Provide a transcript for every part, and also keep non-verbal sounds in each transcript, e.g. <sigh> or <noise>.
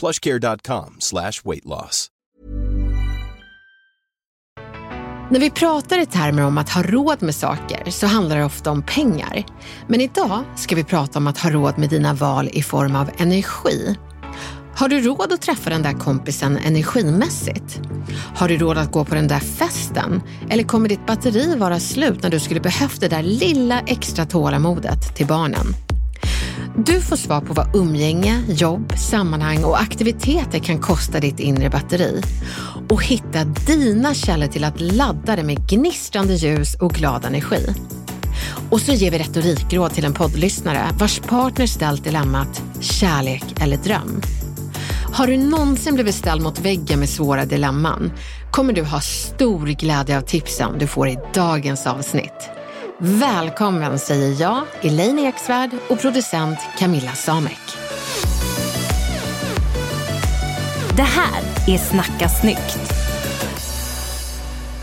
plushcare.com slash weight loss. När vi pratar i termer om att ha råd med saker så handlar det ofta om pengar. Men idag ska vi prata om att ha råd med dina val i form av energi. Har du råd att träffa den där kompisen energimässigt? Har du råd att gå på den där festen? Eller kommer ditt batteri vara slut när du skulle behövt det där lilla extra tålamodet till barnen? Du får svar på vad umgänge, jobb, sammanhang och aktiviteter kan kosta ditt inre batteri. Och hitta dina källor till att ladda det med gnistrande ljus och glad energi. Och så ger vi retorikråd till en poddlyssnare vars partner ställt dilemmat kärlek eller dröm. Har du någonsin blivit ställd mot väggen med svåra dilemman kommer du ha stor glädje av tipsen du får i dagens avsnitt. Välkommen säger jag, Elaine Eksvärd och producent Camilla Samek. Det här är Snacka snyggt.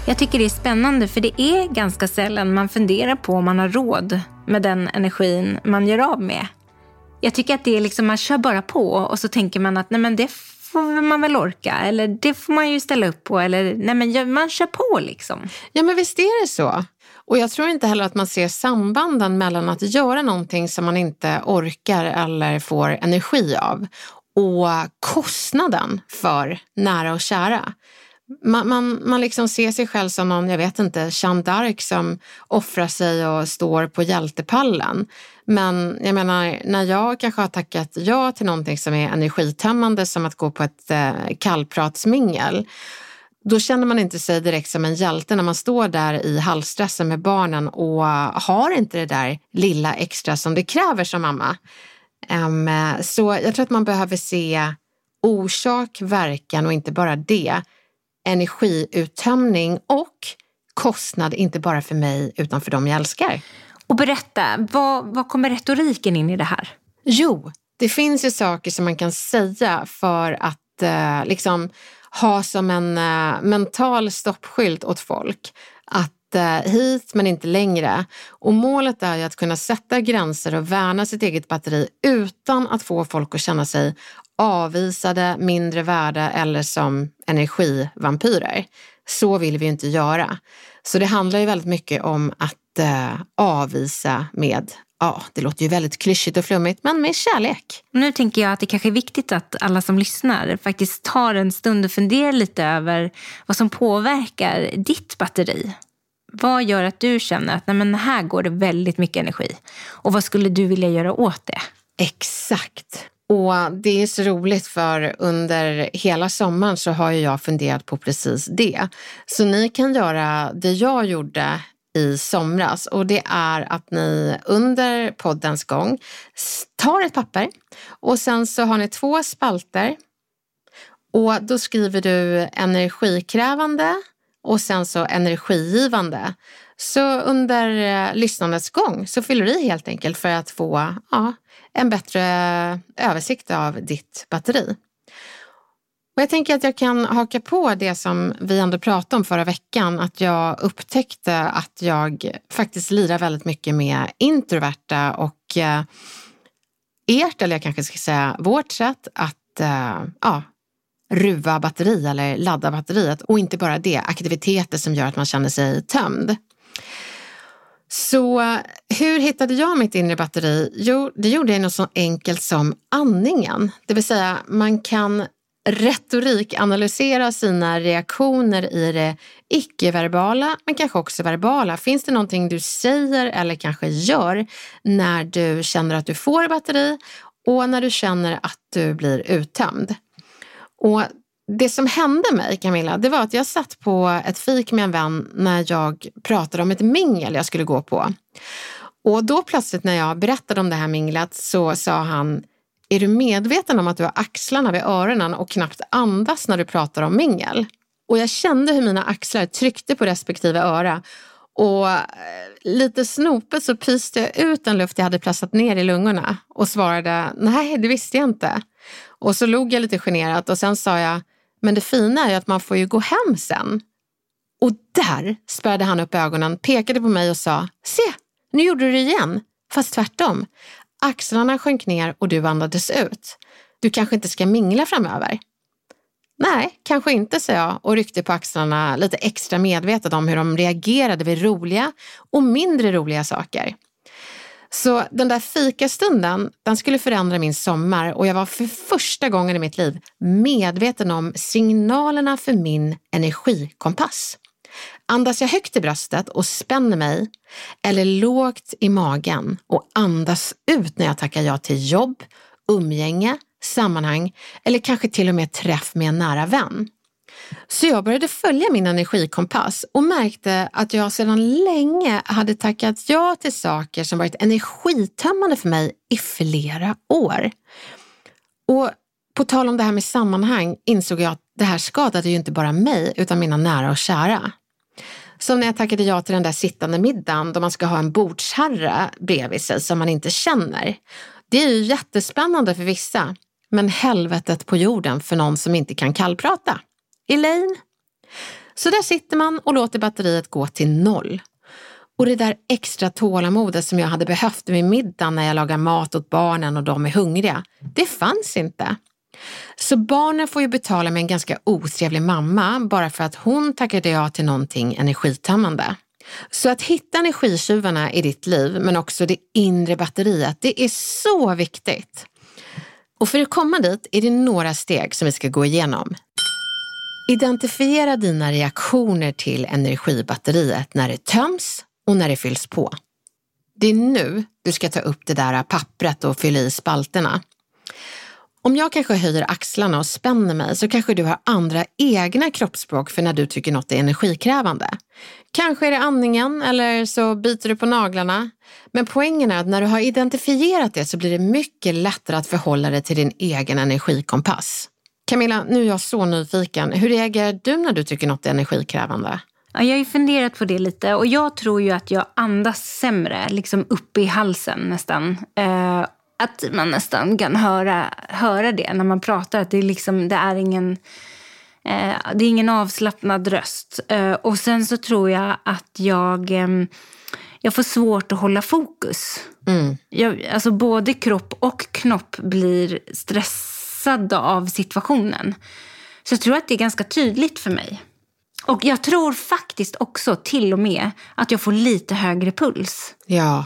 Jag tycker det är spännande för det är ganska sällan man funderar på om man har råd med den energin man gör av med. Jag tycker att det är liksom, man kör bara på och så tänker man att nej men det får man väl orka eller det får man ju ställa upp på eller nej men man kör på liksom. Ja men visst är det så. Och jag tror inte heller att man ser sambanden mellan att göra någonting som man inte orkar eller får energi av och kostnaden för nära och kära. Man, man, man liksom ser sig själv som någon, jag vet inte, Jeanne d'Arc som offrar sig och står på hjältepallen. Men jag menar, när jag kanske har tackat ja till någonting som är energitömmande som att gå på ett eh, kallpratsmingel då känner man inte sig direkt som en hjälte när man står där i halvstressen med barnen och har inte det där lilla extra som det kräver som mamma. Så jag tror att man behöver se orsak, verkan och inte bara det. Energiuttömning och kostnad, inte bara för mig utan för dem jag älskar. Och berätta, vad, vad kommer retoriken in i det här? Jo, det finns ju saker som man kan säga för att eh, liksom ha som en eh, mental stoppskylt åt folk. Att eh, hit men inte längre. Och målet är ju att kunna sätta gränser och värna sitt eget batteri utan att få folk att känna sig avvisade, mindre värda eller som energivampyrer. Så vill vi ju inte göra. Så det handlar ju väldigt mycket om att eh, avvisa med Ja, det låter ju väldigt klyschigt och flummigt, men med kärlek. Nu tänker jag att det kanske är viktigt att alla som lyssnar faktiskt tar en stund och funderar lite över vad som påverkar ditt batteri. Vad gör att du känner att nej men här går det väldigt mycket energi? Och vad skulle du vilja göra åt det? Exakt. Och det är så roligt för under hela sommaren så har jag funderat på precis det. Så ni kan göra det jag gjorde i somras och det är att ni under poddens gång tar ett papper och sen så har ni två spalter och då skriver du energikrävande och sen så energigivande. Så under eh, lyssnandets gång så fyller du i helt enkelt för att få ja, en bättre översikt av ditt batteri. Och jag tänker att jag kan haka på det som vi ändå pratade om förra veckan, att jag upptäckte att jag faktiskt lirar väldigt mycket med introverta och eh, ert, eller jag kanske ska säga vårt sätt att eh, ja, ruva batteri eller ladda batteriet och inte bara det, aktiviteter som gör att man känner sig tömd. Så eh, hur hittade jag mitt inre batteri? Jo, det gjorde jag något så enkelt som andningen. Det vill säga, man kan retorikanalysera sina reaktioner i det icke-verbala, men kanske också verbala. Finns det någonting du säger eller kanske gör när du känner att du får batteri och när du känner att du blir uttömd? Och det som hände mig, Camilla, det var att jag satt på ett fik med en vän när jag pratade om ett mingel jag skulle gå på. Och då plötsligt när jag berättade om det här minglet så sa han, är du medveten om att du har axlarna vid öronen och knappt andas när du pratar om mingel? Och jag kände hur mina axlar tryckte på respektive öra och eh, lite snopet så pyste jag ut den luft jag hade pressat ner i lungorna och svarade, nej det visste jag inte. Och så log jag lite generat och sen sa jag, men det fina är ju att man får ju gå hem sen. Och där spärrade han upp ögonen, pekade på mig och sa, se, nu gjorde du det igen, fast tvärtom. Axlarna sjönk ner och du andades ut. Du kanske inte ska mingla framöver. Nej, kanske inte, sa jag och ryckte på axlarna lite extra medvetet om hur de reagerade vid roliga och mindre roliga saker. Så den där fikastunden, den skulle förändra min sommar och jag var för första gången i mitt liv medveten om signalerna för min energikompass. Andas jag högt i bröstet och spänner mig eller lågt i magen och andas ut när jag tackar ja till jobb, umgänge, sammanhang eller kanske till och med träff med en nära vän. Så jag började följa min energikompass och märkte att jag sedan länge hade tackat ja till saker som varit energitömmande för mig i flera år. Och på tal om det här med sammanhang insåg jag att det här skadade ju inte bara mig utan mina nära och kära. Som när jag tackade ja till den där sittande middagen då man ska ha en bordsherre bredvid sig som man inte känner. Det är ju jättespännande för vissa, men helvetet på jorden för någon som inte kan kallprata. Elaine? Så där sitter man och låter batteriet gå till noll. Och det där extra tålamodet som jag hade behövt vid middagen när jag lagar mat åt barnen och de är hungriga, det fanns inte. Så barnen får ju betala med en ganska otrevlig mamma bara för att hon tackade ja till någonting energitömmande. Så att hitta energitjuvarna i ditt liv, men också det inre batteriet, det är så viktigt. Och för att komma dit är det några steg som vi ska gå igenom. Identifiera dina reaktioner till energibatteriet när det töms och när det fylls på. Det är nu du ska ta upp det där pappret och fylla i spalterna. Om jag kanske höjer axlarna och spänner mig så kanske du har andra egna kroppsspråk för när du tycker något är energikrävande. Kanske är det andningen eller så biter du på naglarna. Men poängen är att när du har identifierat det så blir det mycket lättare att förhålla dig till din egen energikompass. Camilla, nu är jag så nyfiken. Hur reagerar du när du tycker något är energikrävande? Ja, jag har ju funderat på det lite och jag tror ju att jag andas sämre, liksom uppe i halsen nästan. Eh, att man nästan kan höra, höra det när man pratar. Att det, är liksom, det, är ingen, eh, det är ingen avslappnad röst. Eh, och sen så tror jag att jag, eh, jag får svårt att hålla fokus. Mm. Jag, alltså både kropp och knopp blir stressade av situationen. Så jag tror att det är ganska tydligt för mig. Och jag tror faktiskt också till och med att jag får lite högre puls. Ja,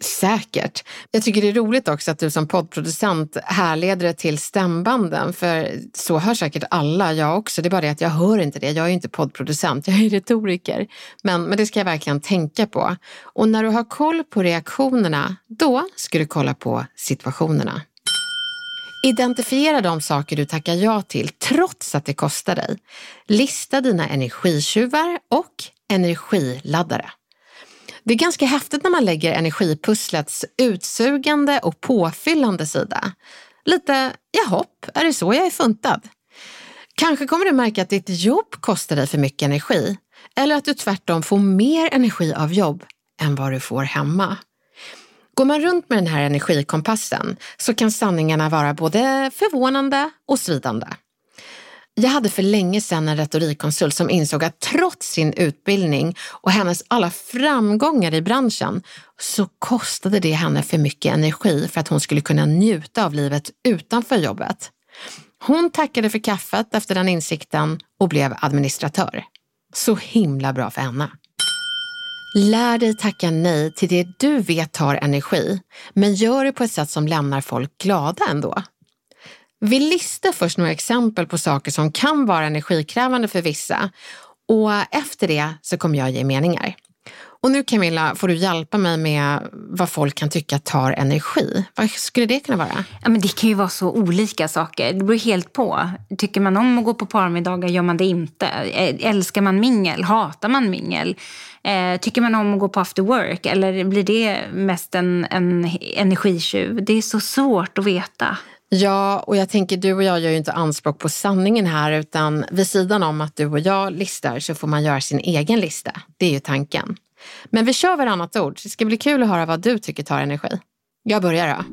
Säkert. Jag tycker det är roligt också att du som poddproducent härleder det till stämbanden, för så hör säkert alla, jag också. Det är bara det att jag hör inte det. Jag är ju inte poddproducent, jag är retoriker. Men, men det ska jag verkligen tänka på. Och när du har koll på reaktionerna, då ska du kolla på situationerna. Identifiera de saker du tackar ja till trots att det kostar dig. Lista dina energitjuvar och energiladdare. Det är ganska häftigt när man lägger energipusslets utsugande och påfyllande sida. Lite, jahopp, är det så jag är funtad? Kanske kommer du märka att ditt jobb kostar dig för mycket energi eller att du tvärtom får mer energi av jobb än vad du får hemma. Går man runt med den här energikompassen så kan sanningarna vara både förvånande och svidande. Jag hade för länge sedan en retorikkonsult som insåg att trots sin utbildning och hennes alla framgångar i branschen så kostade det henne för mycket energi för att hon skulle kunna njuta av livet utanför jobbet. Hon tackade för kaffet efter den insikten och blev administratör. Så himla bra för henne. Lär dig tacka nej till det du vet tar energi, men gör det på ett sätt som lämnar folk glada ändå. Vi listar först några exempel på saker som kan vara energikrävande för vissa och efter det så kommer jag ge meningar. Och nu Camilla får du hjälpa mig med vad folk kan tycka tar energi. Vad skulle det kunna vara? Ja, men det kan ju vara så olika saker. Det beror helt på. Tycker man om att gå på parmiddagar, gör man det inte? Eh, älskar man mingel? Hatar man mingel? Eh, tycker man om att gå på after work? Eller blir det mest en, en energitjuv? Det är så svårt att veta. Ja, och jag tänker du och jag gör ju inte anspråk på sanningen här utan vid sidan om att du och jag listar så får man göra sin egen lista. Det är ju tanken. Men vi kör varannat ord. Det ska bli kul att höra vad du tycker tar energi. Jag börjar då.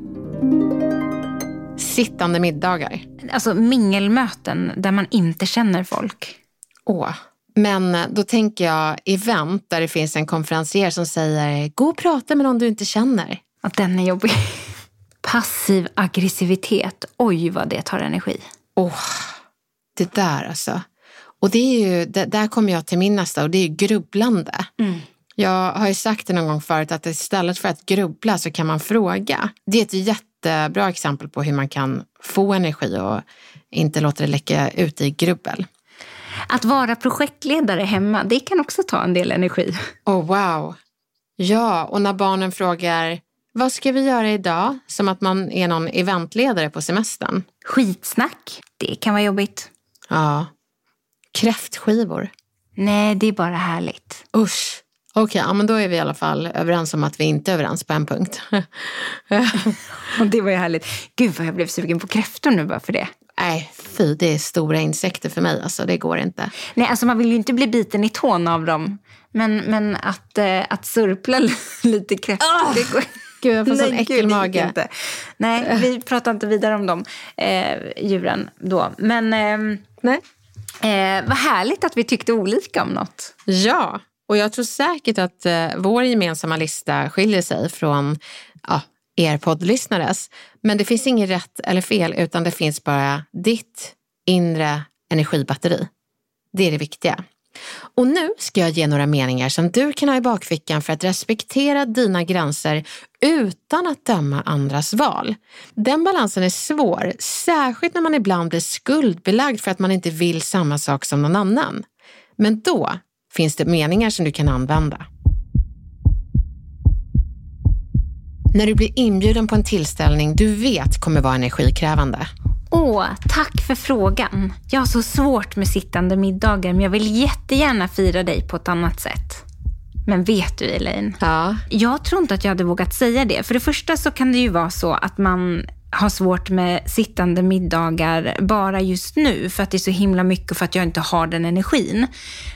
Sittande middagar. Alltså mingelmöten där man inte känner folk. Åh. Men då tänker jag event där det finns en konferencier som säger gå och prata med någon du inte känner. Att den är jobbig. Passiv aggressivitet. Oj vad det tar energi. Åh, det där alltså. Och det är ju, det, där kommer jag till min nästa och det är ju grubblande. Mm. Jag har ju sagt det någon gång förut att istället för att grubbla så kan man fråga. Det är ett jättebra exempel på hur man kan få energi och inte låta det läcka ut i grubbel. Att vara projektledare hemma, det kan också ta en del energi. Oh wow. Ja, och när barnen frågar vad ska vi göra idag? Som att man är någon eventledare på semestern. Skitsnack, det kan vara jobbigt. Ja. Kräftskivor. Nej, det är bara härligt. Usch. Okej, okay, ja, men då är vi i alla fall överens om att vi inte är överens på en punkt. <laughs> det var ju härligt. Gud vad jag blev sugen på kräftor nu bara för det. Nej, fy, det är stora insekter för mig. Alltså, det går inte. Nej, alltså man vill ju inte bli biten i tån av dem. Men, men att, eh, att surpla <laughs> lite kräftor, oh! det går Gud, jag får sån äckelmage. Inte. Nej, vi <laughs> pratar inte vidare om de eh, djuren då. Men eh, Nej. Eh, vad härligt att vi tyckte olika om något. Ja, och jag tror säkert att eh, vår gemensamma lista skiljer sig från ja, er poddlyssnares. Men det finns inget rätt eller fel utan det finns bara ditt inre energibatteri. Det är det viktiga. Och nu ska jag ge några meningar som du kan ha i bakfickan för att respektera dina gränser utan att döma andras val. Den balansen är svår, särskilt när man ibland blir skuldbelagd för att man inte vill samma sak som någon annan. Men då finns det meningar som du kan använda. När du blir inbjuden på en tillställning du vet kommer vara energikrävande. Åh, tack för frågan. Jag har så svårt med sittande middagar men jag vill jättegärna fira dig på ett annat sätt. Men vet du Elaine? Ja. Jag tror inte att jag hade vågat säga det. För det första så kan det ju vara så att man har svårt med sittande middagar bara just nu för att det är så himla mycket och för att jag inte har den energin.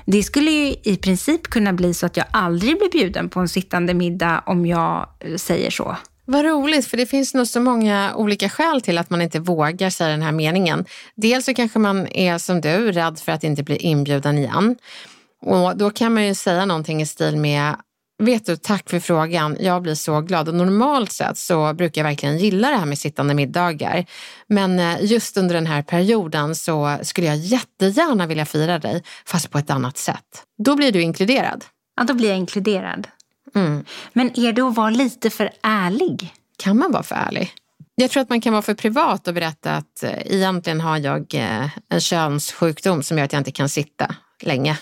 Det skulle ju i princip kunna bli så att jag aldrig blir bjuden på en sittande middag om jag säger så. Vad roligt, för det finns nog så många olika skäl till att man inte vågar säga den här meningen. Dels så kanske man är som du, rädd för att inte bli inbjuden igen. Och då kan man ju säga någonting i stil med Vet du, tack för frågan. Jag blir så glad. Och normalt sett så brukar jag verkligen gilla det här med sittande middagar. Men eh, just under den här perioden så skulle jag jättegärna vilja fira dig, fast på ett annat sätt. Då blir du inkluderad. Ja, då blir jag inkluderad. Mm. Men är det att vara lite för ärlig? Kan man vara för ärlig? Jag tror att man kan vara för privat och berätta att eh, egentligen har jag eh, en könssjukdom som gör att jag inte kan sitta länge.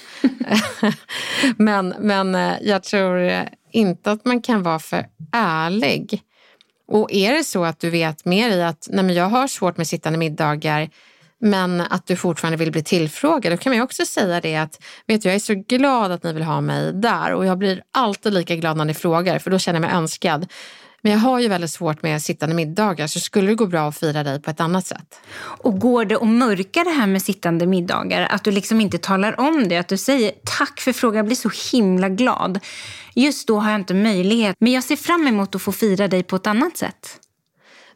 <laughs> men, men eh, jag tror inte att man kan vara för ärlig. Och är det så att du vet mer i att nej men jag har svårt med sittande middagar men att du fortfarande vill bli tillfrågad, då kan man ju också säga det att vet du, jag är så glad att ni vill ha mig där och jag blir alltid lika glad när ni frågar för då känner jag mig önskad. Men jag har ju väldigt svårt med sittande middagar så skulle det gå bra att fira dig på ett annat sätt. Och går det att mörka det här med sittande middagar? Att du liksom inte talar om det? Att du säger tack för frågan, jag blir så himla glad. Just då har jag inte möjlighet, men jag ser fram emot att få fira dig på ett annat sätt.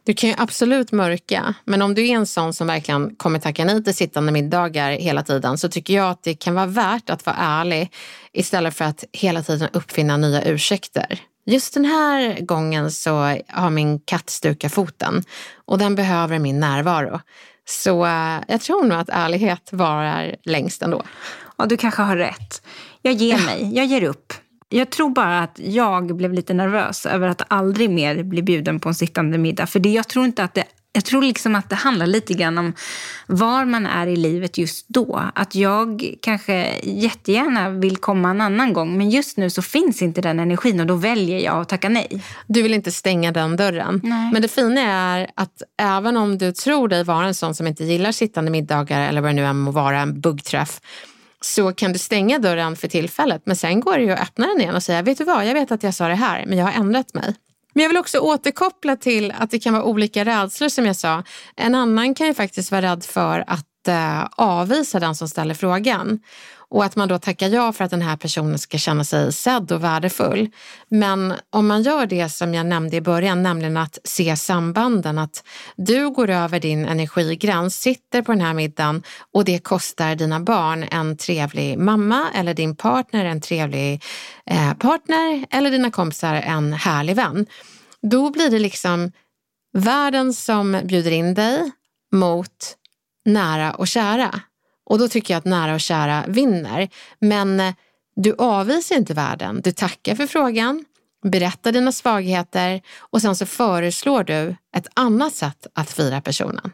Du kan ju absolut mörka, men om du är en sån som verkligen kommer tacka nej till sittande middagar hela tiden så tycker jag att det kan vara värt att vara ärlig istället för att hela tiden uppfinna nya ursäkter. Just den här gången så har min katt stukat foten och den behöver min närvaro. Så eh, jag tror nog att ärlighet varar längst ändå. Ja, du kanske har rätt. Jag ger mig, jag ger upp. Jag tror bara att jag blev lite nervös över att aldrig mer bli bjuden på en sittande middag. För det, jag tror inte att det Jag tror liksom att det handlar lite grann om var man är i livet just då. Att jag kanske jättegärna vill komma en annan gång men just nu så finns inte den energin och då väljer jag att tacka nej. Du vill inte stänga den dörren. Nej. Men det fina är att även om du tror dig vara en sån som inte gillar sittande middagar eller vad det nu än må vara, en buggträff, så kan du stänga dörren för tillfället. Men sen går det ju att öppna den igen och säga, vet du vad, jag vet att jag sa det här, men jag har ändrat mig. Men jag vill också återkoppla till att det kan vara olika rädslor som jag sa. En annan kan ju faktiskt vara rädd för att eh, avvisa den som ställer frågan. Och att man då tackar ja för att den här personen ska känna sig sedd och värdefull. Men om man gör det som jag nämnde i början, nämligen att se sambanden. Att du går över din energigräns, sitter på den här middagen och det kostar dina barn en trevlig mamma eller din partner en trevlig eh, partner eller dina kompisar en härlig vän. Då blir det liksom världen som bjuder in dig mot nära och kära. Och då tycker jag att nära och kära vinner. Men eh, du avvisar inte världen. Du tackar för frågan, berättar dina svagheter och sen så föreslår du ett annat sätt att fira personen.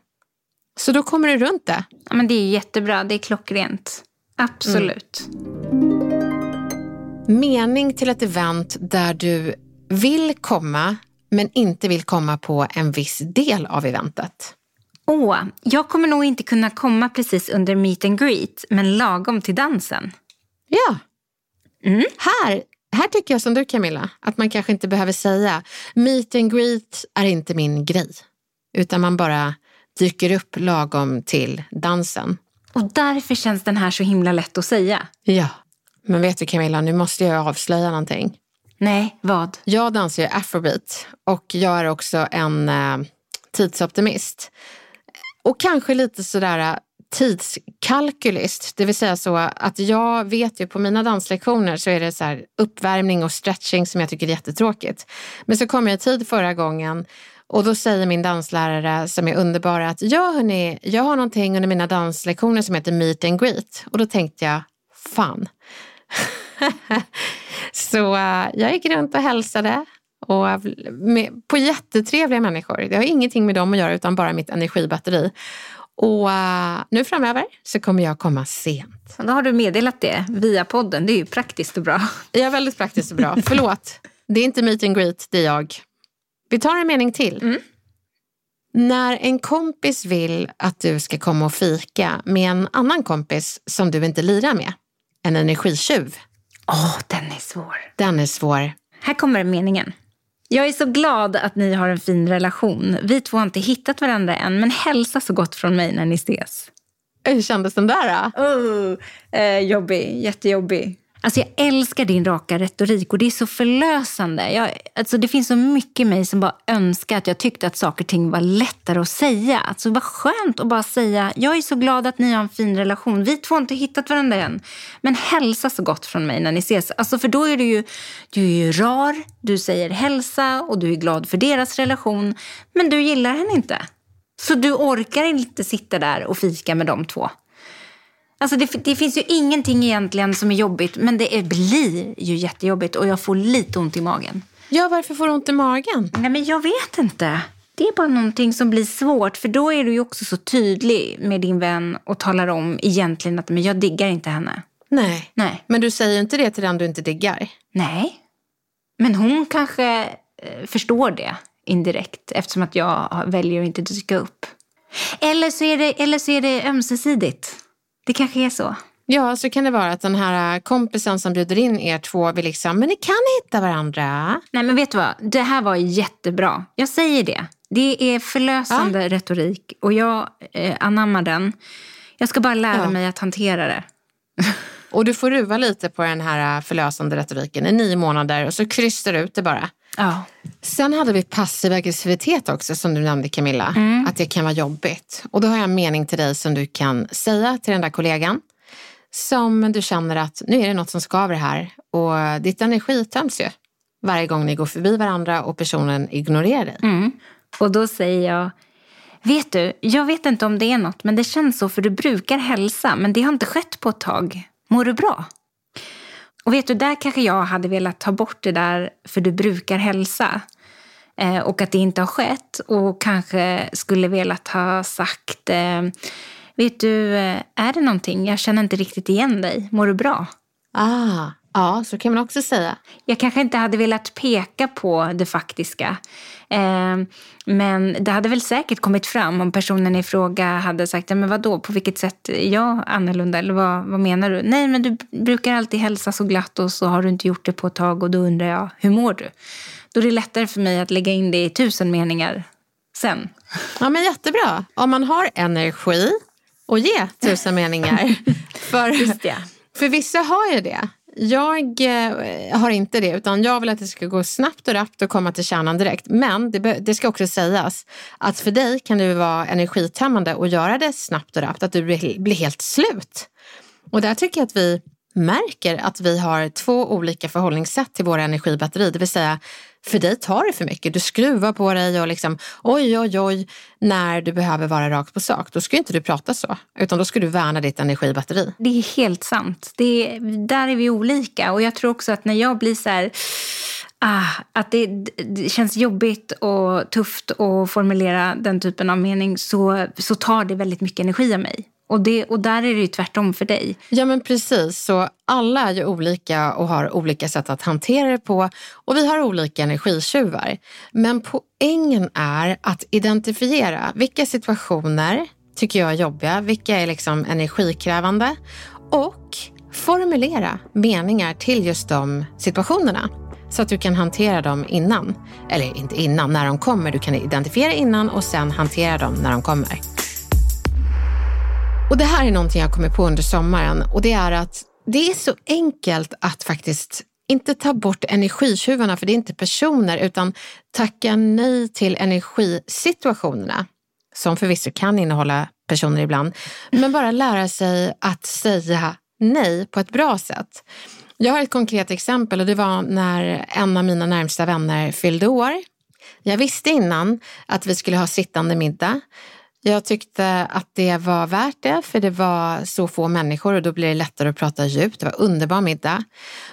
Så då kommer du runt det. Ja, men det är jättebra, det är klockrent. Absolut. Mening till ett event där du vill komma men inte vill komma på en viss del av eventet. Åh, jag kommer nog inte kunna komma precis under meet and greet, men lagom till dansen. Ja. Här, här tycker jag som du Camilla, att man kanske inte behöver säga meet and greet är inte min grej. Utan man bara dyker upp lagom till dansen. Och därför känns den här så himla lätt att säga. Ja. Men vet du Camilla, nu måste jag avslöja någonting. Nej, vad? Jag dansar ju afrobeat och jag är också en eh, tidsoptimist. Och kanske lite sådär äh, tidskalkylist. Det vill säga så att jag vet ju på mina danslektioner så är det så här uppvärmning och stretching som jag tycker är jättetråkigt. Men så kom jag i tid förra gången och då säger min danslärare som är underbar att ja hörni, jag har någonting under mina danslektioner som heter meet and greet. Och då tänkte jag, fan. <laughs> så äh, jag gick runt och hälsade och med, på jättetrevliga människor. Det har ingenting med dem att göra utan bara mitt energibatteri. Och uh, nu framöver så kommer jag komma sent. Då har du meddelat det via podden. Det är ju praktiskt och bra. Är väldigt praktiskt och bra. Förlåt, det är inte meet and greet, det är jag. Vi tar en mening till. Mm. När en kompis vill att du ska komma och fika med en annan kompis som du inte lirar med, en energitjuv, Åh, den är svår. den är svår. Här kommer meningen. Jag är så glad att ni har en fin relation. Vi två har inte hittat varandra än, men hälsa så gott från mig när ni ses. Hur kändes den där? Då? Oh, eh, jobbig, jättejobbig. Alltså jag älskar din raka retorik och det är så förlösande. Jag, alltså det finns så mycket i mig som bara önskar att jag tyckte att saker och ting var lättare att säga. Alltså vad skönt att bara säga, jag är så glad att ni har en fin relation. Vi två har inte hittat varandra än. Men hälsa så gott från mig när ni ses. Alltså för då är du ju, du är ju rar, du säger hälsa och du är glad för deras relation. Men du gillar henne inte. Så du orkar inte sitta där och fika med de två. Alltså det, det finns ju ingenting egentligen som är jobbigt, men det är, blir ju jättejobbigt och jag får lite ont i magen. Ja, varför får du ont i magen? Nej, men jag vet inte. Det är bara någonting som blir svårt, för då är du ju också så tydlig med din vän och talar om egentligen att men jag diggar inte henne. Nej. Nej. Men du säger inte det till den du inte diggar? Nej. Men hon kanske eh, förstår det indirekt eftersom att jag väljer att inte dyka upp. Eller så är det, eller så är det ömsesidigt. Det kanske är så. Ja, så kan det vara att den här kompisen som bjuder in er två vill liksom, men ni kan hitta varandra. Nej men vet du vad, det här var jättebra. Jag säger det. Det är förlösande retorik och jag eh, anammar den. Jag ska bara lära Ja. mig att hantera det. <laughs> Och du får ruva lite på den här förlösande retoriken i nio månader och så krystar du ut det bara. Ja. Sen hade vi passiv aggressivitet också som du nämnde Camilla. Att det kan vara jobbigt. Och då har jag en mening till dig som du kan säga till den där kollegan. Som du känner att nu är det något som skaver här och ditt energi töms ju. Varje gång ni går förbi varandra och personen ignorerar dig. Mm. Och då säger jag, vet du, jag vet inte om det är något, men det känns så för du brukar hälsa, men det har inte skett på ett tag. Mår du bra? Och vet du, där kanske jag hade velat ta bort det där för du brukar hälsa. eh, och att det inte har skett och kanske skulle velat ha sagt eh, Vet du, eh, är det någonting? Jag känner inte riktigt igen dig. Mår du bra? Ah, ja, så kan man också säga. Jag kanske inte hade velat peka på det faktiska. Eh, men det hade väl säkert kommit fram om personen i fråga hade sagt, men vadå, på vilket sätt är jag annorlunda? Eller vad, vad menar du? Nej, men du brukar alltid hälsa så glatt och så har du inte gjort det på ett tag och då undrar jag, hur mår du? Då är det lättare för mig att lägga in det i tusen meningar sen. Ja, men jättebra. Om man har energi och ge tusen meningar. <laughs> för, för vissa har ju det. Jag eh, har inte det, utan jag vill att det ska gå snabbt och rappt och komma till kärnan direkt. Men det, det ska också sägas att för dig kan det vara energitömmande att göra det snabbt och rappt, att du blir, blir helt slut. Och där tycker jag att vi märker att vi har två olika förhållningssätt till våra energibatteri. Det vill säga, för dig tar det för mycket. Du skruvar på dig och liksom oj, oj, oj, när du behöver vara rakt på sak. Då ska inte du prata så, utan då ska du värna ditt energibatteri. Det är helt sant. Det är, där är vi olika och jag tror också att när jag blir så här Ah, att det, det, känns jobbigt och tufft att formulera den typen av mening så, så tar det väldigt mycket energi av mig. Och, det, och där är det ju tvärtom för dig. Ja men precis, så alla är ju olika och har olika sätt att hantera det på och vi har olika energitjuvar. Men poängen är att identifiera vilka situationer tycker jag är jobbiga, vilka är liksom energikrävande och formulera meningar till just de situationerna så att du kan hantera dem innan. Eller inte innan, när de kommer. Du kan identifiera innan och sen hantera dem när de kommer. Och det här är någonting jag kommer på under sommaren och det är att det är så enkelt att faktiskt inte ta bort energitjuvarna, för det är inte personer, utan tacka nej till energisituationerna, som förvisso kan innehålla personer ibland, men bara lära sig att säga nej på ett bra sätt. Jag har ett konkret exempel och det var när en av mina närmsta vänner fyllde år. Jag visste innan att vi skulle ha sittande middag. Jag tyckte att det var värt det, för det var så få människor och då blir det lättare att prata djupt. Det var underbar middag.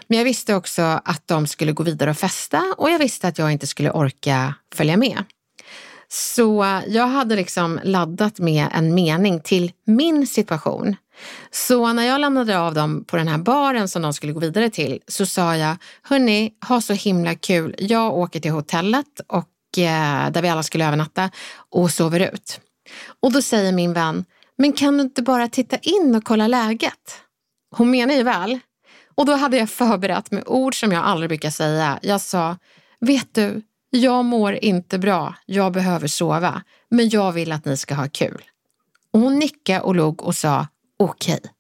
Men jag visste också att de skulle gå vidare och festa och jag visste att jag inte skulle orka följa med. Så jag hade liksom laddat med en mening till min situation. Så när jag lämnade av dem på den här baren som de skulle gå vidare till så sa jag, hörni, ha så himla kul. Jag åker till hotellet och, eh, där vi alla skulle övernatta och sover ut. Och då säger min vän, men kan du inte bara titta in och kolla läget? Hon menar ju väl. Och då hade jag förberett med ord som jag aldrig brukar säga. Jag sa, vet du, jag mår inte bra, jag behöver sova, men jag vill att ni ska ha kul. Och hon nickade och log och sa, okej. Okay.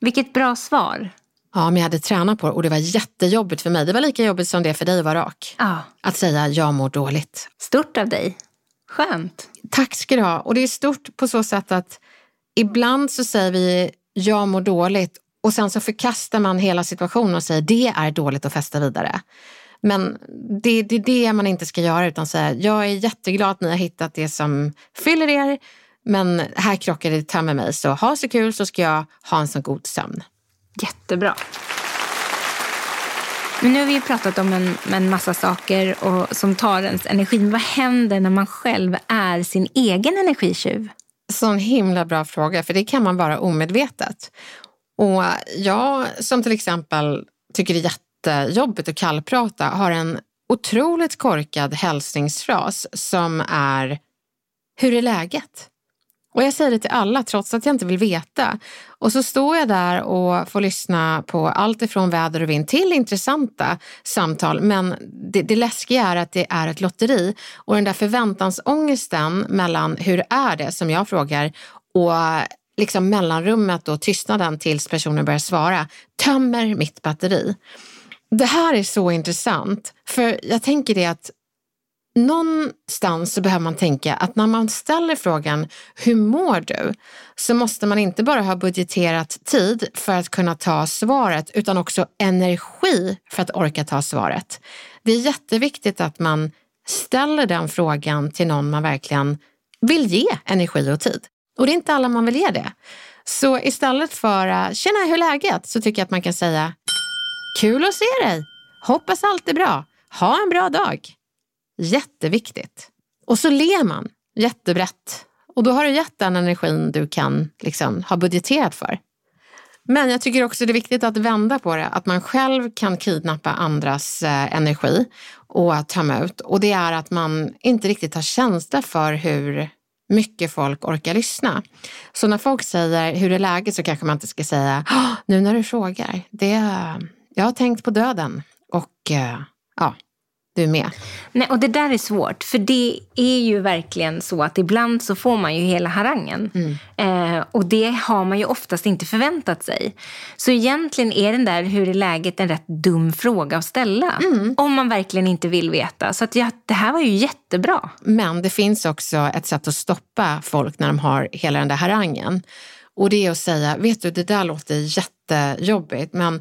Vilket bra svar. Ja, men jag hade tränat på det och det var jättejobbigt för mig. Det var lika jobbigt som det för dig vara rak. Ja. Att säga, jag mår dåligt. Stort av dig. Skönt. Tack ska du ha. Och det är stort på så sätt att ibland så säger vi jag mår dåligt och sen så förkastar man hela situationen och säger det är dåligt att festa vidare. Men det, det är det man inte ska göra utan säga jag är jätteglad att ni har hittat det som fyller er men här krockar det med mig så ha så kul så ska jag ha en så god sömn. Jättebra. Men nu har vi ju pratat om en, en massa saker och, som tar ens energi. Men vad händer när man själv är sin egen energitjuv? Sån himla bra fråga, för det kan man vara omedvetet. Och jag som till exempel tycker det är jättejobbigt att kallprata har en otroligt korkad hälsningsfras som är Hur är läget? Och jag säger det till alla trots att jag inte vill veta. Och så står jag där och får lyssna på allt ifrån väder och vind till intressanta samtal. Men det, det läskiga är att det är ett lotteri och den där förväntansångesten mellan hur är det som jag frågar och liksom mellanrummet och tystnaden tills personen börjar svara tömmer mitt batteri. Det här är så intressant, för jag tänker det att någonstans så behöver man tänka att när man ställer frågan hur mår du? Så måste man inte bara ha budgeterat tid för att kunna ta svaret utan också energi för att orka ta svaret. Det är jätteviktigt att man ställer den frågan till någon man verkligen vill ge energi och tid. Och det är inte alla man vill ge det. Så istället för “tjena, hur är läget?” så tycker jag att man kan säga “kul att se dig, hoppas allt är bra, ha en bra dag” Jätteviktigt. Och så ler man jättebrett. Och då har du gett den energin du kan liksom, ha budgeterat för. Men jag tycker också det är viktigt att vända på det, att man själv kan kidnappa andras eh, energi och tömma ut. Och det är att man inte riktigt har känsla för hur mycket folk orkar lyssna. Så när folk säger hur är läget så kanske man inte ska säga nu när du frågar, det, jag har tänkt på döden och eh, ja, du med. Nej, och det där är svårt, för det är ju verkligen så att ibland så får man ju hela harangen. Mm. Eh, och det har man ju oftast inte förväntat sig. Så egentligen är den där hur är läget en rätt dum fråga att ställa. Mm. Om man verkligen inte vill veta. Så att ja, det här var ju jättebra. Men det finns också ett sätt att stoppa folk när de har hela den där harangen. Och det är att säga, vet du det där låter jättejobbigt men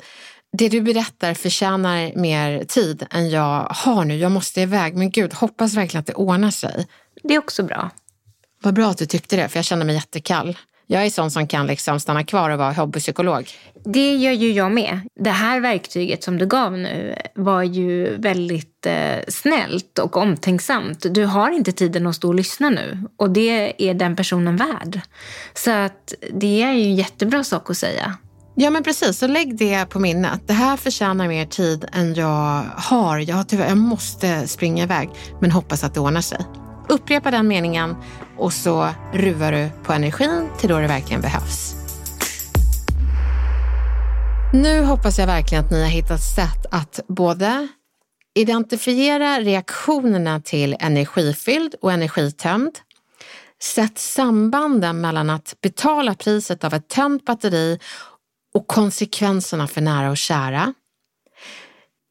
det du berättar förtjänar mer tid än jag har nu. Jag måste iväg, men gud, hoppas verkligen att det ordnar sig. Det är också bra. Vad bra att du tyckte det, för jag känner mig jättekall. Jag är sån som kan liksom stanna kvar och vara hobbypsykolog. Det gör ju jag med. Det här verktyget som du gav nu var ju väldigt eh, snällt och omtänksamt. Du har inte tiden att stå och lyssna nu och det är den personen värd. Så att det är ju en jättebra sak att säga. Ja men precis, så lägg det på minnet. Det här förtjänar mer tid än jag har. Jag, tyvärr, jag måste springa iväg, men hoppas att det ordnar sig. Upprepa den meningen och så ruvar du på energin till då det verkligen behövs. Nu hoppas jag verkligen att ni har hittat sätt att både identifiera reaktionerna till energifylld och energitömd, Sätt sambanden mellan att betala priset av ett tömt batteri och konsekvenserna för nära och kära.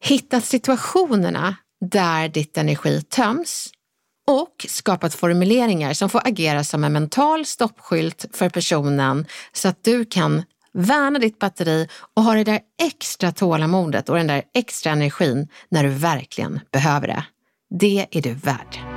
Hittat situationerna där ditt energi töms och skapat formuleringar som får agera som en mental stoppskylt för personen så att du kan värna ditt batteri och ha det där extra tålamodet och den där extra energin när du verkligen behöver det. Det är du värd.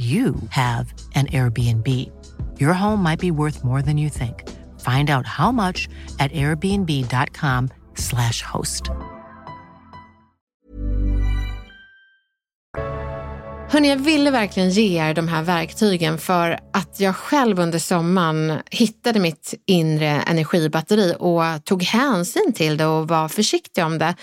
you have an Airbnb. Your home might be worth more than you think. Find out how much at airbnb.com slash host. Hörrni, jag ville verkligen ge er de här verktygen för att jag själv under sommaren hittade mitt inre energibatteri och tog hänsyn till det och var försiktig om det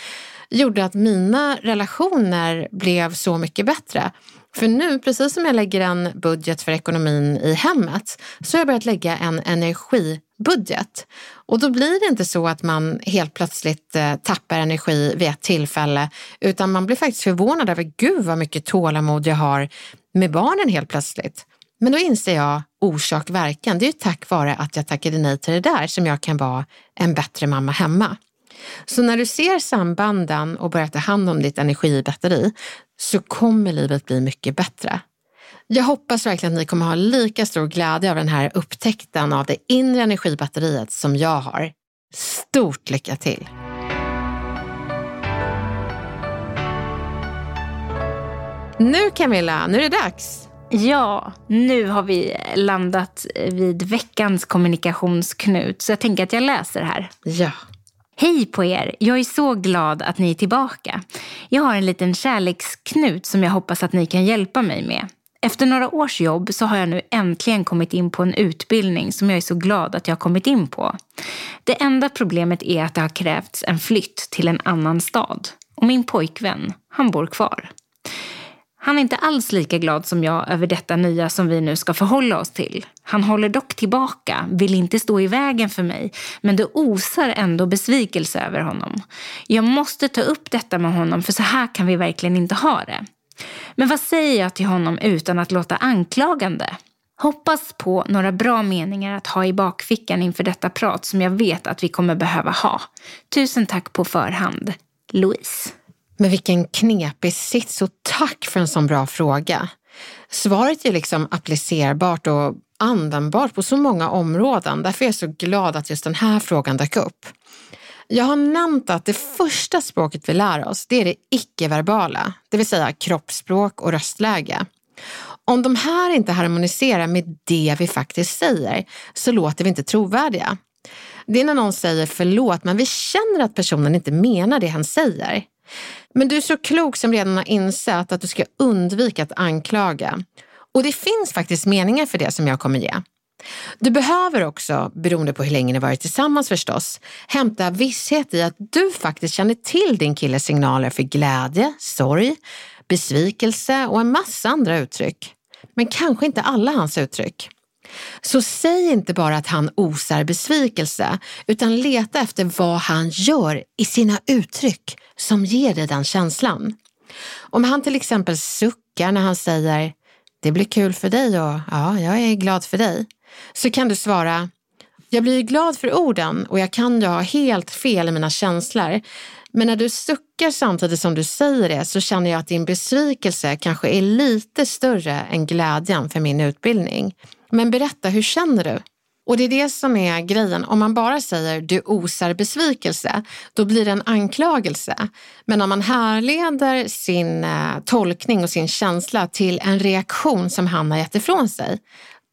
gjorde att mina relationer blev så mycket bättre. För nu, precis som jag lägger en budget för ekonomin i hemmet, så har jag börjat lägga en energibudget. Och då blir det inte så att man helt plötsligt eh, tappar energi vid ett tillfälle, utan man blir faktiskt förvånad över, gud vad mycket tålamod jag har med barnen helt plötsligt. Men då inser jag orsak verkan. Det är ju tack vare att jag tackade nej till det där som jag kan vara en bättre mamma hemma. Så när du ser sambanden och börjar ta hand om ditt energibatteri så kommer livet bli mycket bättre. Jag hoppas verkligen att ni kommer ha lika stor glädje av den här upptäckten av det inre energibatteriet som jag har. Stort lycka till! Nu Camilla, nu är det dags. Ja, nu har vi landat vid veckans kommunikationsknut. Så jag tänker att jag läser här. Ja. Hej på er! Jag är så glad att ni är tillbaka. Jag har en liten kärleksknut som jag hoppas att ni kan hjälpa mig med. Efter några års jobb så har jag nu äntligen kommit in på en utbildning som jag är så glad att jag har kommit in på. Det enda problemet är att det har krävts en flytt till en annan stad. Och min pojkvän, han bor kvar. Han är inte alls lika glad som jag över detta nya som vi nu ska förhålla oss till. Han håller dock tillbaka, vill inte stå i vägen för mig, men det osar ändå besvikelse över honom. Jag måste ta upp detta med honom för så här kan vi verkligen inte ha det. Men vad säger jag till honom utan att låta anklagande? Hoppas på några bra meningar att ha i bakfickan inför detta prat som jag vet att vi kommer behöva ha. Tusen tack på förhand. Louise. Men vilken knepig sits och tack för en sån bra fråga. Svaret är liksom applicerbart och användbart på så många områden. Därför är jag så glad att just den här frågan dök upp. Jag har nämnt att det första språket vi lär oss, det är det icke-verbala, det vill säga kroppsspråk och röstläge. Om de här inte harmoniserar med det vi faktiskt säger så låter vi inte trovärdiga. Det är när någon säger förlåt men vi känner att personen inte menar det han säger. Men du är så klok som redan har insett att du ska undvika att anklaga. Och det finns faktiskt meningar för det som jag kommer ge. Du behöver också, beroende på hur länge ni varit tillsammans förstås, hämta visshet i att du faktiskt känner till din killes signaler för glädje, sorg, besvikelse och en massa andra uttryck. Men kanske inte alla hans uttryck. Så säg inte bara att han osar besvikelse, utan leta efter vad han gör i sina uttryck som ger dig den känslan. Om han till exempel suckar när han säger det blir kul för dig och ja, jag är glad för dig, så kan du svara jag blir glad för orden och jag kan ju ha helt fel i mina känslor. Men när du suckar samtidigt som du säger det så känner jag att din besvikelse kanske är lite större än glädjen för min utbildning. Men berätta, hur känner du? Och det är det som är grejen. Om man bara säger du osar besvikelse, då blir det en anklagelse. Men om man härleder sin eh, tolkning och sin känsla till en reaktion som han har gett ifrån sig,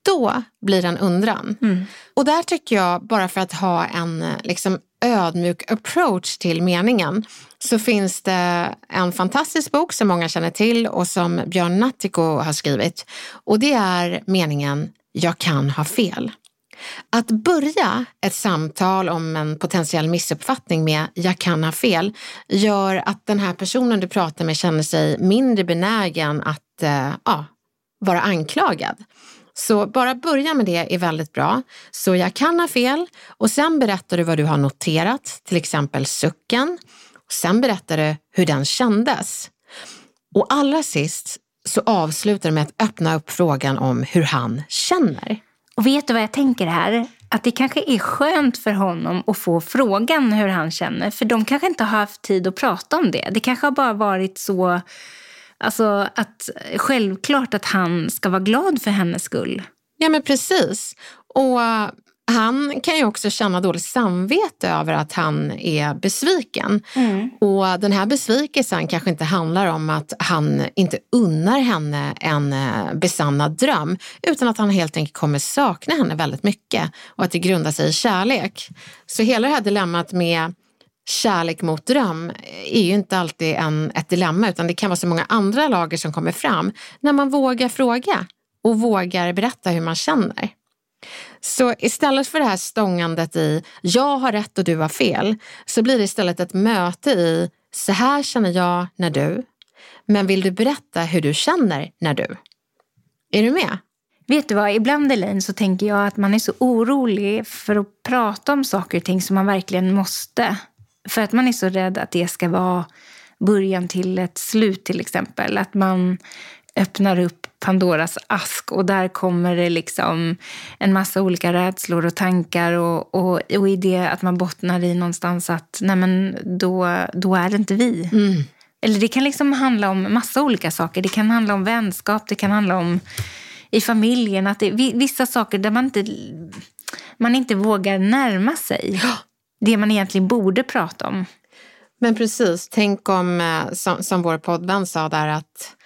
då blir det en undran. Mm. Och där tycker jag, bara för att ha en eh, liksom, ödmjuk approach till meningen, så finns det en fantastisk bok som många känner till och som Björn Nattiko har skrivit. Och det är meningen jag kan ha fel. Att börja ett samtal om en potentiell missuppfattning med jag kan ha fel gör att den här personen du pratar med känner sig mindre benägen att eh, ja, vara anklagad. Så bara börja med det är väldigt bra. Så jag kan ha fel och sen berättar du vad du har noterat, till exempel sucken. Och sen berättar du hur den kändes. Och allra sist så avslutar du med att öppna upp frågan om hur han känner. Och vet du vad jag tänker här? Att det kanske är skönt för honom att få frågan hur han känner. För de kanske inte har haft tid att prata om det. Det kanske har bara varit så alltså, att självklart att han ska vara glad för hennes skull. Ja men precis. Och han kan ju också känna dåligt samvete över att han är besviken. Mm. Och den här besvikelsen kanske inte handlar om att han inte unnar henne en eh, besannad dröm, utan att han helt enkelt kommer sakna henne väldigt mycket och att det grundar sig i kärlek. Så hela det här dilemmat med kärlek mot dröm är ju inte alltid en, ett dilemma, utan det kan vara så många andra lager som kommer fram när man vågar fråga och vågar berätta hur man känner. Så istället för det här stångandet i jag har rätt och du har fel, så blir det istället ett möte i så här känner jag när du, men vill du berätta hur du känner när du? Är du med? Vet du vad, ibland Elaine så tänker jag att man är så orolig för att prata om saker och ting som man verkligen måste. För att man är så rädd att det ska vara början till ett slut till exempel. Att man öppnar upp Pandoras ask och där kommer det liksom en massa olika rädslor och tankar och, och, och i det att man bottnar i någonstans att nej men då, då är det inte vi. Mm. Eller det kan liksom handla om massa olika saker. Det kan handla om vänskap, det kan handla om i familjen. Att det, vissa saker där man inte, man inte vågar närma sig det man egentligen borde prata om. Men precis, tänk om, eh, som, som vår poddvän sa där, att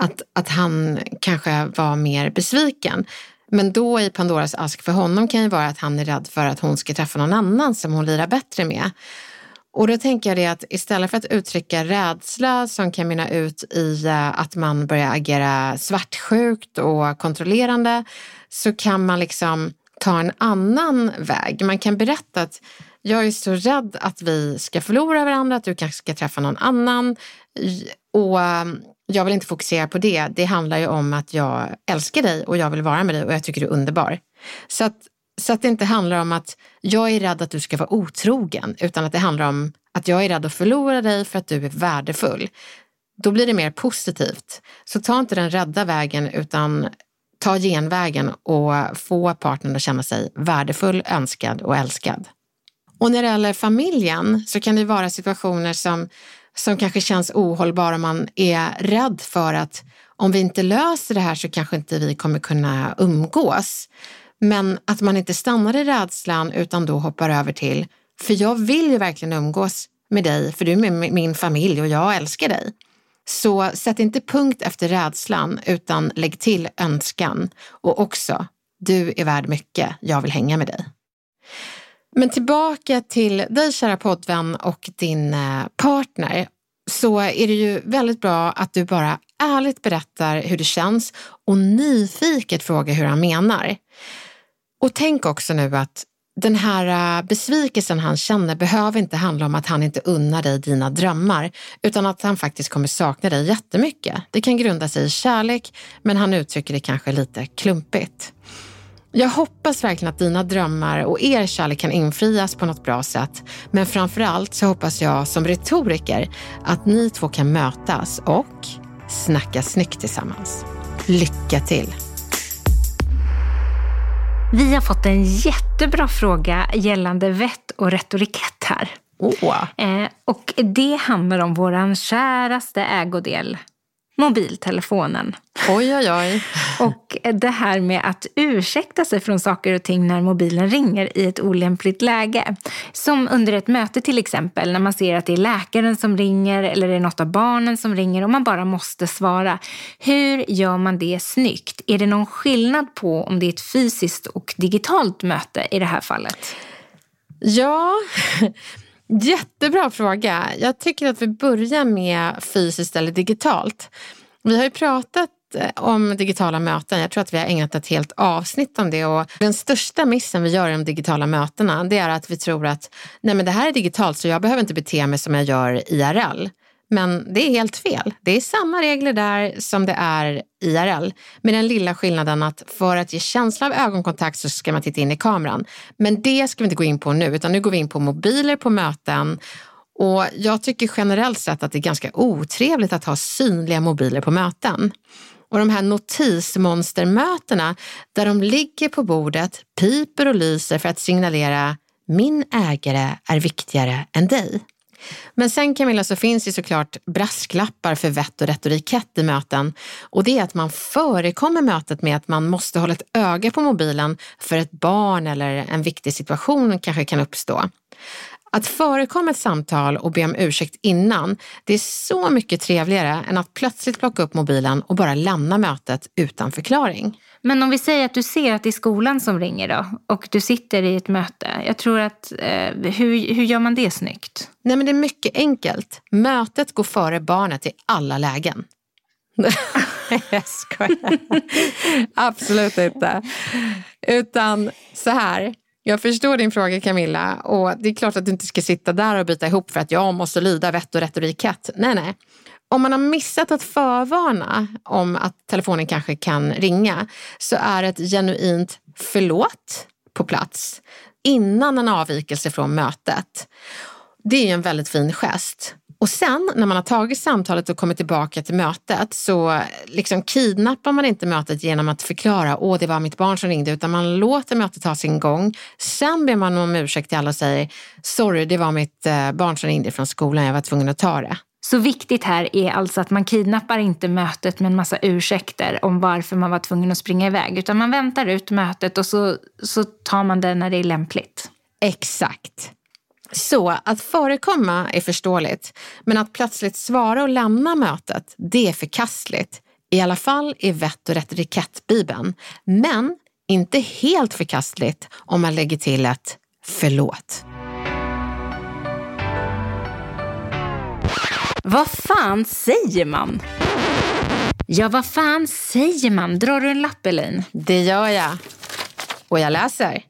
att, att han kanske var mer besviken. Men då i Pandoras ask för honom kan ju vara att han är rädd för att hon ska träffa någon annan som hon lirar bättre med. Och då tänker jag det att istället för att uttrycka rädsla som kan mynna ut i eh, att man börjar agera svartsjukt och kontrollerande så kan man liksom ta en annan väg. Man kan berätta att jag är så rädd att vi ska förlora varandra, att du kanske ska träffa någon annan. Och ehm, jag vill inte fokusera på det. Det handlar ju om att jag älskar dig och jag vill vara med dig och jag tycker du är underbar. Så att, så att det inte handlar om att jag är rädd att du ska vara otrogen, utan att det handlar om att jag är rädd att förlora dig för att du är värdefull. Då blir det mer positivt. Så ta inte den rädda vägen utan ta genvägen och få partnern att känna sig värdefull, önskad och älskad. Och när det gäller familjen så kan det vara situationer som, som kanske känns ohållbara. Man är rädd för att om vi inte löser det här så kanske inte vi kommer kunna umgås. Men att man inte stannar i rädslan utan då hoppar över till, för jag vill ju verkligen umgås med dig, för du är med min familj och jag älskar dig. Så sätt inte punkt efter rädslan utan lägg till önskan och också, du är värd mycket, jag vill hänga med dig. Men tillbaka till dig kära poddvän och din eh, partner så är det ju väldigt bra att du bara ärligt berättar hur det känns och nyfiket frågar hur han menar. Och tänk också nu att den här eh, besvikelsen han känner behöver inte handla om att han inte unnar dig dina drömmar, utan att han faktiskt kommer sakna dig jättemycket. Det kan grunda sig i kärlek, men han uttrycker det kanske lite klumpigt. Jag hoppas verkligen att dina drömmar och er kärlek kan infrias på något bra sätt. Men framför allt så hoppas jag som retoriker att ni två kan mötas och snacka snyggt tillsammans. Lycka till! Vi har fått en jättebra fråga gällande vett och retorikett här. Oh. Eh, och det handlar om vår käraste ägodel, mobiltelefonen. Oj, oj, oj. Och det här med att ursäkta sig från saker och ting när mobilen ringer i ett olämpligt läge. Som under ett möte till exempel, när man ser att det är läkaren som ringer eller det är något av barnen som ringer och man bara måste svara. Hur gör man det snyggt? Är det någon skillnad på om det är ett fysiskt och digitalt möte i det här fallet? Ja, Jättebra fråga. Jag tycker att vi börjar med fysiskt eller digitalt. Vi har ju pratat eh, om digitala möten. Jag tror att vi har ägnat ett helt avsnitt om det. Och den största missen vi gör i de digitala mötena det är att vi tror att Nej, men det här är digitalt så jag behöver inte bete mig som jag gör IRL. Men det är helt fel. Det är samma regler där som det är IRL. Med den lilla skillnaden att för att ge känsla av ögonkontakt så ska man titta in i kameran. Men det ska vi inte gå in på nu, utan nu går vi in på mobiler på möten. Och jag tycker generellt sett att det är ganska otrevligt att ha synliga mobiler på möten. Och de här notismonstermötena där de ligger på bordet, piper och lyser för att signalera min ägare är viktigare än dig. Men sen Camilla så finns det såklart brasklappar för vett och retorikett i möten och det är att man förekommer mötet med att man måste hålla ett öga på mobilen för ett barn eller en viktig situation kanske kan uppstå. Att förekomma ett samtal och be om ursäkt innan, det är så mycket trevligare än att plötsligt plocka upp mobilen och bara lämna mötet utan förklaring. Men om vi säger att du ser att det är skolan som ringer då och du sitter i ett möte. Jag tror att, eh, hur, hur gör man det snyggt? Nej men det är mycket enkelt. Mötet går före barnet i alla lägen. <laughs> jag skojar. Absolut inte. Utan så här. Jag förstår din fråga Camilla och det är klart att du inte ska sitta där och byta ihop för att jag måste lyda vett och retorikett. Nej, nej. Om man har missat att förvarna om att telefonen kanske kan ringa så är ett genuint förlåt på plats innan en avvikelse från mötet. Det är ju en väldigt fin gest. Och sen när man har tagit samtalet och kommit tillbaka till mötet så liksom kidnappar man inte mötet genom att förklara åh det var mitt barn som ringde utan man låter mötet ta sin gång. Sen ber man om ursäkt till alla och säger sorry det var mitt eh, barn som ringde från skolan, jag var tvungen att ta det. Så viktigt här är alltså att man kidnappar inte mötet med en massa ursäkter om varför man var tvungen att springa iväg. Utan man väntar ut mötet och så, så tar man det när det är lämpligt. Exakt. Så att förekomma är förståeligt, men att plötsligt svara och lämna mötet, det är förkastligt. I alla fall i vett och retorikett-bibeln. Men inte helt förkastligt om man lägger till ett förlåt. Vad fan säger man? Ja, vad fan säger man? Drar du en lapp, Elaine? Det gör jag. Och jag läser.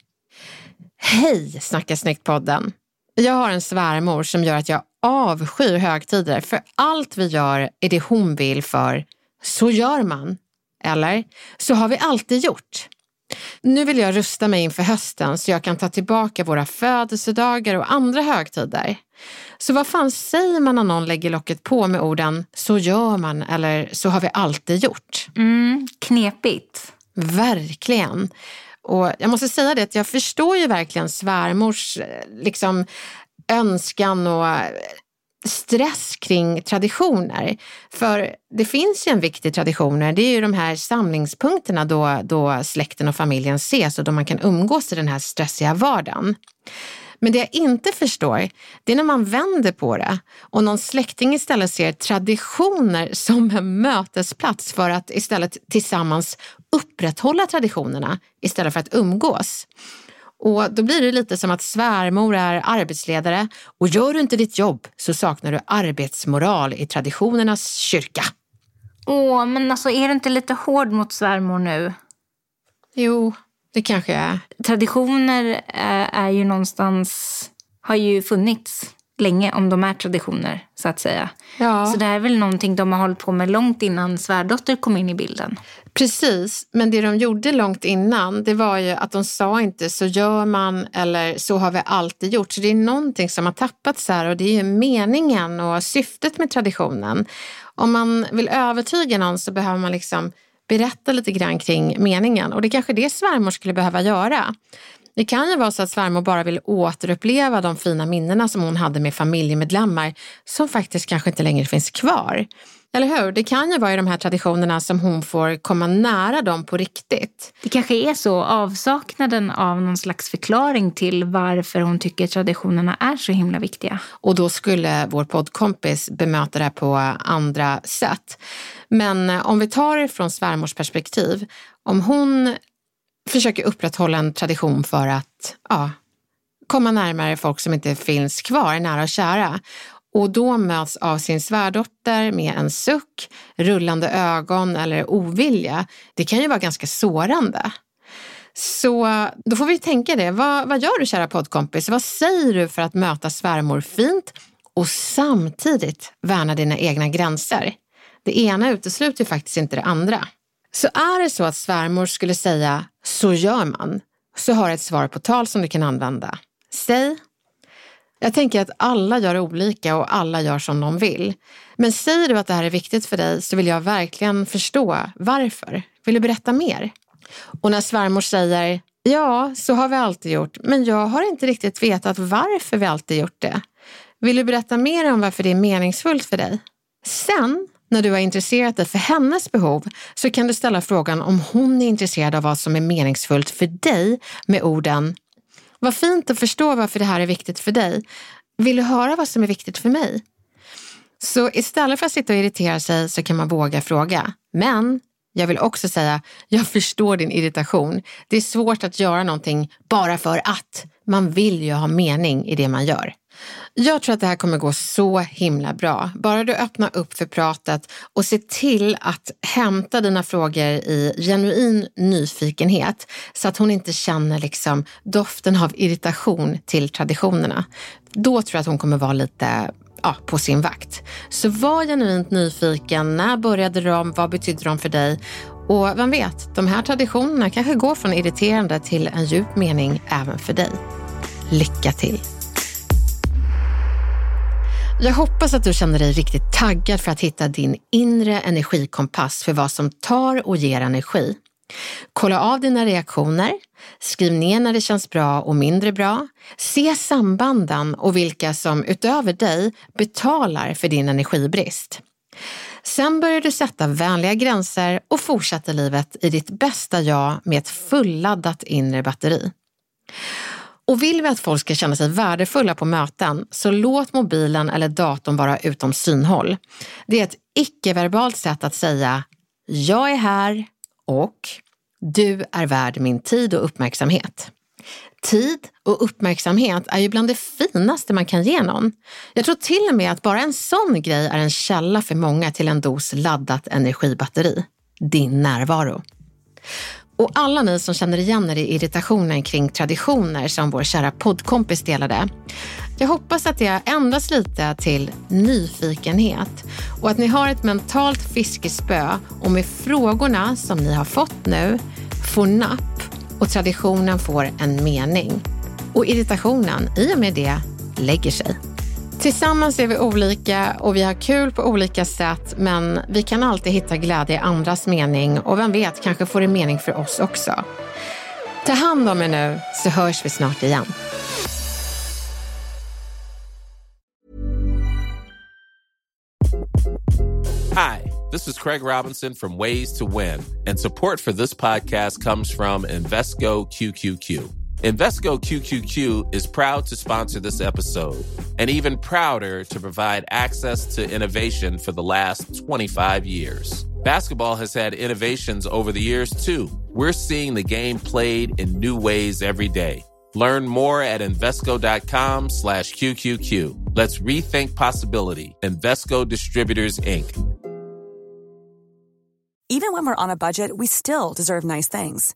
Hej Snacka snyggt-podden. Jag har en svärmor som gör att jag avskyr högtider för allt vi gör är det hon vill för så gör man. Eller så har vi alltid gjort. Nu vill jag rusta mig inför hösten så jag kan ta tillbaka våra födelsedagar och andra högtider. Så vad fan säger man när någon lägger locket på med orden så gör man eller så har vi alltid gjort? Mm, knepigt. Verkligen. Och jag måste säga det att jag förstår ju verkligen svärmors eh, liksom, önskan och eh, stress kring traditioner. För det finns ju en viktig tradition, det är ju de här samlingspunkterna då, då släkten och familjen ses och då man kan umgås i den här stressiga vardagen. Men det jag inte förstår, det är när man vänder på det och någon släkting istället ser traditioner som en mötesplats för att istället tillsammans upprätthålla traditionerna istället för att umgås. Och då blir det lite som att svärmor är arbetsledare och gör du inte ditt jobb så saknar du arbetsmoral i traditionernas kyrka. Åh, men alltså är du inte lite hård mot svärmor nu? Jo, det kanske är. Traditioner är, är ju någonstans, har ju funnits länge om de är traditioner så att säga. Ja. Så det här är väl någonting de har hållit på med långt innan svärdotter kom in i bilden. Precis, men det de gjorde långt innan det var ju att de sa inte så gör man eller så har vi alltid gjort. Så det är någonting som har tappats här och det är ju meningen och syftet med traditionen. Om man vill övertyga någon så behöver man liksom berätta lite grann kring meningen och det är kanske det svärmor skulle behöva göra. Det kan ju vara så att svärmor bara vill återuppleva de fina minnena som hon hade med familjemedlemmar som faktiskt kanske inte längre finns kvar. Eller hur? Det kan ju vara i de här traditionerna som hon får komma nära dem på riktigt. Det kanske är så, avsaknaden av någon slags förklaring till varför hon tycker traditionerna är så himla viktiga. Och då skulle vår poddkompis bemöta det här på andra sätt. Men eh, om vi tar det från svärmors perspektiv, om hon försöker upprätthålla en tradition för att ja, komma närmare folk som inte finns kvar, nära och kära. Och då möts av sin svärdotter med en suck, rullande ögon eller ovilja. Det kan ju vara ganska sårande. Så då får vi tänka det. Vad, vad gör du kära poddkompis? Vad säger du för att möta svärmor fint och samtidigt värna dina egna gränser? Det ena utesluter ju faktiskt inte det andra. Så är det så att svärmor skulle säga så gör man, så har jag ett svar på tal som du kan använda. Säg jag tänker att alla gör olika och alla gör som de vill. Men säger du att det här är viktigt för dig så vill jag verkligen förstå varför. Vill du berätta mer? Och när svärmor säger ja, så har vi alltid gjort, men jag har inte riktigt vetat varför vi alltid gjort det. Vill du berätta mer om varför det är meningsfullt för dig? Sen när du har intresserat dig för hennes behov så kan du ställa frågan om hon är intresserad av vad som är meningsfullt för dig med orden Vad fint att förstå varför det här är viktigt för dig. Vill du höra vad som är viktigt för mig? Så istället för att sitta och irritera sig så kan man våga fråga. Men jag vill också säga, jag förstår din irritation. Det är svårt att göra någonting bara för att. Man vill ju ha mening i det man gör. Jag tror att det här kommer gå så himla bra. Bara du öppnar upp för pratet och ser till att hämta dina frågor i genuin nyfikenhet så att hon inte känner liksom doften av irritation till traditionerna. Då tror jag att hon kommer vara lite ja, på sin vakt. Så var genuint nyfiken. När började de? Vad betydde de för dig? Och vem vet, de här traditionerna kanske går från irriterande till en djup mening även för dig. Lycka till! Jag hoppas att du känner dig riktigt taggad för att hitta din inre energikompass för vad som tar och ger energi. Kolla av dina reaktioner, skriv ner när det känns bra och mindre bra. Se sambanden och vilka som utöver dig betalar för din energibrist. Sen börjar du sätta vänliga gränser och fortsätter livet i ditt bästa jag med ett fulladdat inre batteri. Och vill vi att folk ska känna sig värdefulla på möten, så låt mobilen eller datorn vara utom synhåll. Det är ett icke-verbalt sätt att säga jag är här och du är värd min tid och uppmärksamhet. Tid och uppmärksamhet är ju bland det finaste man kan ge någon. Jag tror till och med att bara en sån grej är en källa för många till en dos laddat energibatteri. Din närvaro. Och alla ni som känner igen er i irritationen kring traditioner som vår kära poddkompis delade. Jag hoppas att det har ändrats lite till nyfikenhet och att ni har ett mentalt fiskespö och med frågorna som ni har fått nu får napp och traditionen får en mening. Och irritationen i och med det lägger sig. Tillsammans är vi olika och vi har kul på olika sätt men vi kan alltid hitta glädje i andras mening och vem vet, kanske får det mening för oss också. Ta hand om er nu så hörs vi snart igen. Hi, this is Craig Robinson from Ways to Win and support for this podcast comes from Invesco QQQ. Invesco QQQ is proud to sponsor this episode and even prouder to provide access to innovation for the last 25 years. Basketball has had innovations over the years too. We're seeing the game played in new ways every day. Learn more at Invesco.com slash QQQ. Let's rethink possibility. Invesco Distributors, Inc. Even when we're on a budget, we still deserve nice things.